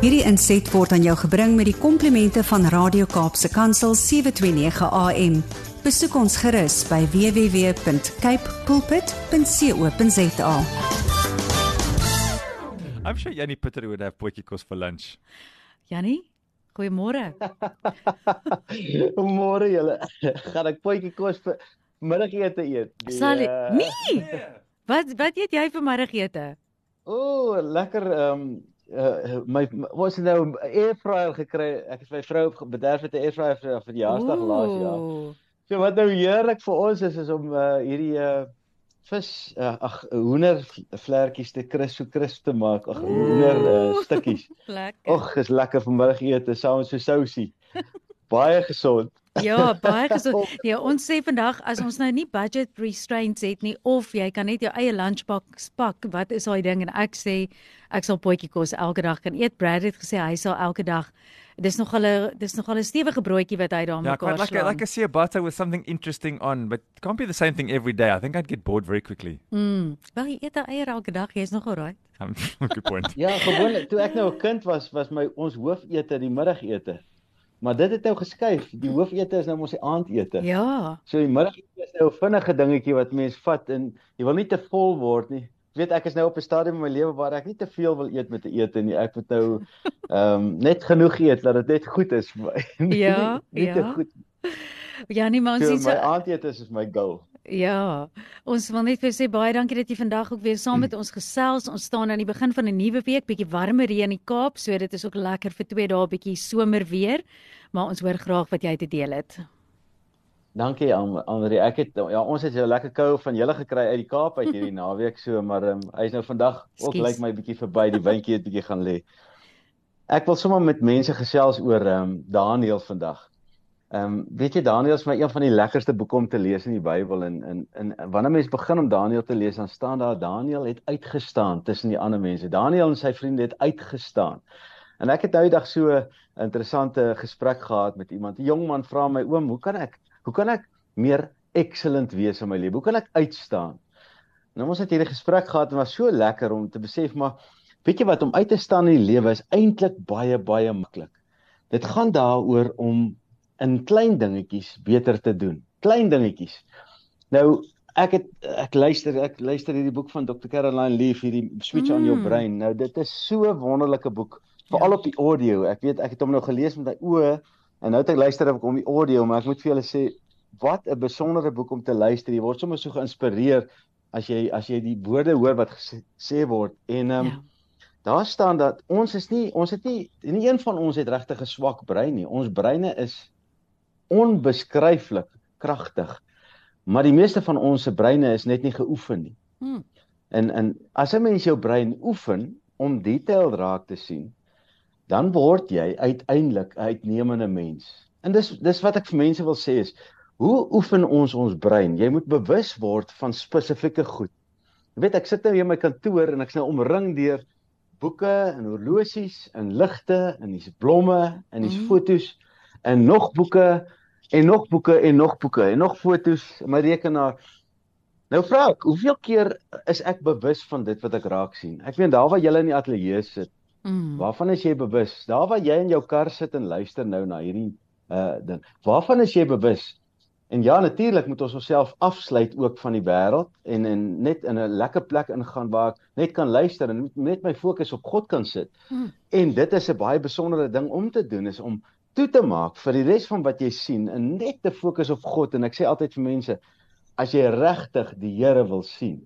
Hierdie inset word aan jou gebring met die komplimente van Radio Kaapse Kansel 729 AM. Besoek ons gerus by www.cape pulpit.co.za. I'm sure Jannie Pieter would have potjie kos for lunch. Jannie, goeiemôre. Môre julle. Gaan ek potjie kos vir middagete eet. Die, Sal eh, nee. Wat wat eet jy vir middagete? O, oh, lekker ehm um, uh, my was nou 'n airfryer gekry. Ek het my vrou bederf met 'n airfryer vir verjaarsdag laas jaar. So wat nou heerlik vir ons is is om uh, hierdie uh, vis uh, ag hoender vlekkies te kris so kris te maak. Ag hoender uh, stukkies. Lekker. Ag, is lekker vir middagete saam met so sousie. Baie gesond. Ja, baie gesond. Ja, ons sê vandag as ons nou nie budget restraints het nie of jy kan net jou eie lunchpak pak, wat is daai ding en ek sê ek sal potjie kos elke dag kan eet. Brad het gesê hy sal elke dag dis nog 'n dis nog 'n stewige broodjie wat hy daar Yeah, mekaar quite like a, slaan. like a ciabatta with something interesting on, but can't be the same thing every day. I think I'd get bored very quickly. Mm. Wel jy eet eier elke dag, jy's nog alright. Um, good point. Ja, gewoonlik toe ek nou 'n kind was, was my ons hoofete die middagete. Maar dit het nou geskuif. Die hoofete is nou mos die aandete. Ja. So die middagete is nou 'n vinnige dingetjie wat mens vat en jy wil nie te vol word nie. Jy weet ek is nou op 'n stadium in my lewe waar ek nie te veel wil eet met te eet nie. Ek moet nou ehm um, net genoeg eet dat dit net goed is vir my. Nie- Ja, nie, nie te ja. goed. Ja, nee, maar ons So sien so my aandete is is my goal. Ja, ons wil net vir sê baie dankie dat jy vandag ook weer saam met ons gesels. Ons staan aan die begin van 'n nuwe week, bietjie warmer hier in die Kaap, so dit is ook lekker vir 2 dae bietjie somer weer. Maar ons hoor graag wat jy te deel het. Dankie An- Andri. Ek het ja, ons het jou lekker koue van julle gekry uit die Kaap uit hierdie naweek so, maar ehm um, hy's nou vandag ook lyk my bietjie verby, die windjie het bietjie gaan lê. Ek wil sommer met mense gesels oor ehm um, Daniël vandag. Ehm um, weet jy Daniël is my een van die lekkerste boeke om te lees in die Bybel en en en wanneer mens begin om Daniël te lees dan staan daar Daniël het uitgestaan tussen die ander mense. Daniël en sy vriende het uitgestaan. En ek het nou die dag so 'n interessante gesprek gehad met iemand. 'n Jong man vra my oom, hoe kan ek hoe kan ek meer excellent wees in my lewe? Hoe kan ek uitstaan? Nou ons het hierdie gesprek gehad en was so lekker om te besef maar weet jy wat om uit te staan in die lewe is eintlik baie baie maklik. Dit gaan daaroor om in klein dingetjies beter te doen. Klein dingetjies. Nou ek het ek luister ek luister hierdie boek van Dr. Caroline Leaf hierdie Switch mm. on your Mm. brain. Nou dit is so 'n wonderlike boek veral Ja. op die audio. Ek weet ek het hom nou gelees met my oë en nou het ek luister ek hom die audio, maar ek moet vir julle sê wat 'n besondere boek om te luister. Jy word sommer so geïnspireer as jy as jy die woorde hoor wat gesê, gesê word en ehm um, Ja. daar staan dat ons is nie ons het nie nie een van ons het regtig 'n swak brein nie. Ons breine is onbeskryflik kragtig. Maar die meeste van ons se breine is net nie geoefen nie. Hmm. En en as 'n mens jou brein oefen om detail raak te sien, dan word jy uiteindelik 'n uitnemende mens. En dis dis wat ek vir mense wil sê is, hoe oefen ons ons brein? Jy moet bewus word van spesifieke goed. Jy weet ek sit nou hier in my kantoor en ek's nou omring deur boeke en horlosies en ligte en dis blomme en dis Mhm. fotos en nog boeke en nog boeke en nog boeke en nog fotos in my rekenaar. Nou vra ek, hoeveel keer is ek bewus van dit wat ek raak sien? Ek meen daar waar jy in die ateljee sit, Mm. waarvan is jy bewus? Daar waar jy in jou kar sit en luister nou na hierdie uh ding. Waarvan is jy bewus? En ja, natuurlik moet ons onsself afsluit ook van die wêreld en en net in 'n lekker plek ingaan waar ek net kan luister en net my fokus op God kan sit. Mm. En dit is 'n baie besondere ding om te doen is om toe te maak vir die res van wat jy sien en net te fokus op God en ek sê altyd vir mense as jy regtig die Here wil sien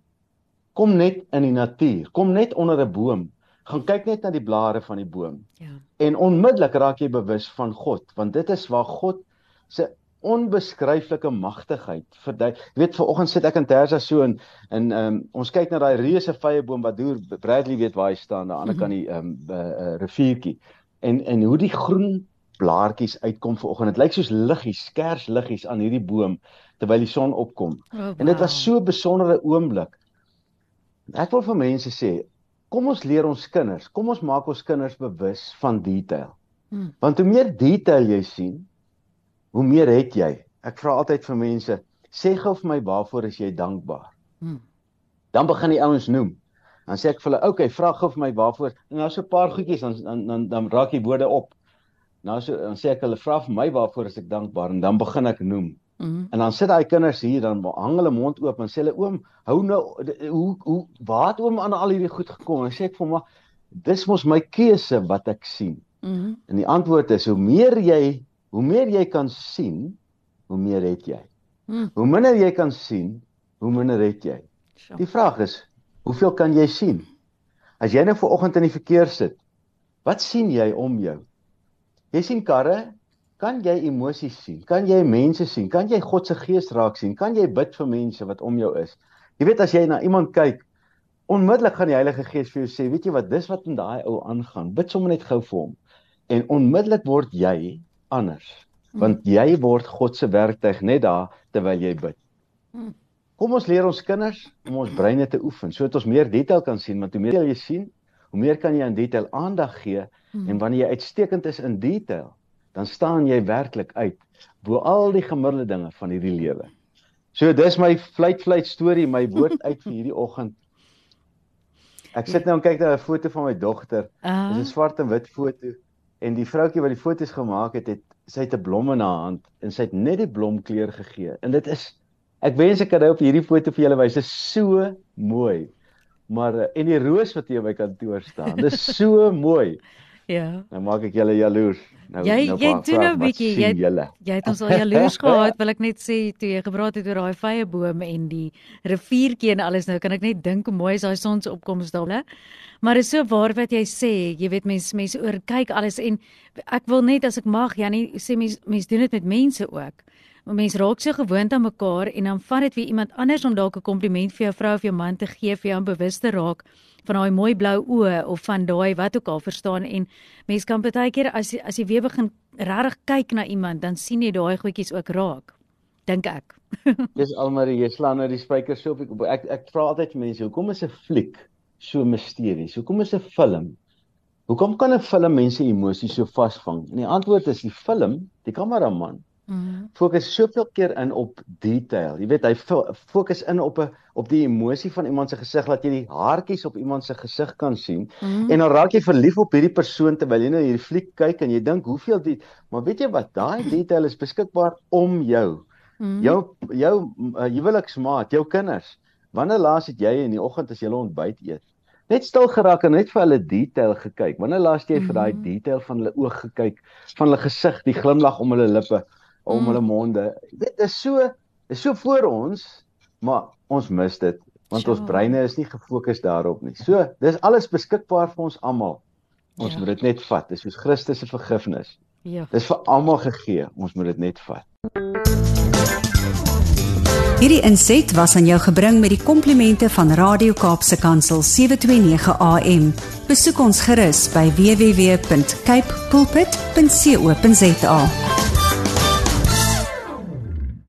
kom net in die natuur kom net onder 'n boom gaan kyk net na die blare van die boom Ja. en onmiddellik raak jy bewus van God want dit is waar God se onbeskryflike magtigheid verdui. Jy weet vanoggend sit ek in Tersa so en en um, ons kyk na daai reuse vyeboom wat deur Bradley weet waar hy staan aan die ander kant die um, uh, uh, riviertjie. En en hoe die groen blaartjies uitkom vanoggend. Dit lyk soos liggies, skers liggies aan hierdie boom terwyl die son opkom. Oh, En dit was wow. so 'n besondere oomblik. Ek wil vir mense sê, kom ons leer ons kinders, kom ons maak ons kinders bewus van detail. Hmm. Want hoe meer detail jy sien, hoe meer het jy. Ek vra altyd vir mense, sê gou vir my waarvoor is jy dankbaar? Hmm. Dan begin die ouens noem. Dan sê ek vir hulle, "Oké, okay, vra gou vir my waarvoor." En nou so 'n paar goedjies dan dan dan, dan raak die woorde op. Nou so dan sê ek hulle vra vir my waarvoor is ek dankbaar en dan begin ek noem. Mm -hmm. En dan sit daai kinders hier dan hang hulle mond oop en sê hulle oom, hou nou hoe hoe waar het oom aan al hierdie goed gekom? En sê ek vir hom, dis mos my keuse wat ek sien. Mm -hmm. En die antwoord is hoe meer jy hoe meer jy kan sien, hoe meer het jy. Mm. Hoe minder jy kan sien, hoe minder het jy. Sure. Die vraag is, hoeveel kan jy sien? As jy nou vooroggend in die verkeer sit, wat sien jy om jou? Jy sien karre, kan jy emosies sien? Kan jy mense sien? Kan jy God se gees raak sien? Kan jy bid vir mense wat om jou is? Jy weet as jy na iemand kyk, onmiddellik gaan die Heilige Gees vir jou sê, weet jy wat, dis wat in daai ou aangaan. Bid sommer net gou vir hom. En onmiddellik word jy anders, hmm. want jy word God se werktuig net daar terwyl jy bid. Hmm. Kom ons leer ons kinders om ons breine te oefen sodat ons meer detail kan sien, want hoe meer jy sien, hoe meer kan jy aan detail aandag gee hmm. en wanneer jy uitstekend is in detail, dan staan jy werklik uit bo al die gemiddelde dinge van hierdie lewe. So dis my fluit fluit storie, my woord uit vir hierdie oggend. Ek sit nou en kyk na 'n foto van my dogter. Uh. Dis 'n swart en wit foto en die vroutjie wat die foto's gemaak het, het sy het 'n blom in haar hand en sy het net die blomkleur gegee. En dit is ek wens ek kan nou op hierdie foto vir julle wys. Dit is so mooi. Maar eh, en die roos wat hier by kantoor staan, dis so mooi. Ja. Nou maak ek julle jaloers. Nou jy, nou jy doen nou 'n bietjie jy jy het ons al jaloers gehad wil ek net sê toe jy gepraat het oor daai vrye bome en die riviertjie en alles nou kan ek net dink hoe mooi is daai sonsopkoms daar hè maar is so waar wat jy sê jy weet mense mense oor kyk alles en ek wil net as ek mag Jannie sê mense mense doen dit met mense ook mense raak so gewoond aan mekaar en dan vat dit weer iemand anders om dalk 'n kompliment vir jou vrou of jou man te gee vir jou om bewus te raak van daai mooi blou oë of van daai wat ook al verstaan? En mense kan baie keer as as jy weer begin regtig kyk na iemand dan sien jy daai goedjies ook raak dink ek. Dis almarie jy slaan nou die spykers so op ek ek, ek vra altyd mense hoekom is 'n fliek so misteries hoekom is 'n film? Hoekom kan 'n film mense emosies so vasvang? En die antwoord is die film die kameraman Mm. Fokus soveel keer in op detail. Jy weet hy fokus in op 'n op die emosie van iemand se gesig dat jy die haartjies op iemand se gesig kan sien mm. en dan raak jy verlief op hierdie persoon terwyl jy nou hierdie fliek kyk en jy dink hoeveel dit maar weet jy wat daai detail is beskikbaar om jou. Mm. Jou jou uh, huweliksmaat, jou kinders. Wanneer laas het jy in die oggend as jy ontbyt eet? Net stil geraak en net vir hulle detail gekyk. Wanneer laas jy mm. vir daai mhm. detail van hulle oog gekyk, van hulle gesig, die glimlag om hulle lippe? Om mm. hulle monde. Dit is so is so voor ons, maar ons mis dit want ja. ons breine is nie gefokus daarop nie. So, dis alles beskikbaar vir ons almal. Ons ja. moet dit net vat. Dis soos Christus se vergifnis. Ja. Dis vir almal gegee. Ons moet dit net vat. Hierdie inset was aan jou gebring met die komplimente van Radio Kaapse Kansel 729 AM. Besoek ons gerus by www.cape pulpit.co.za.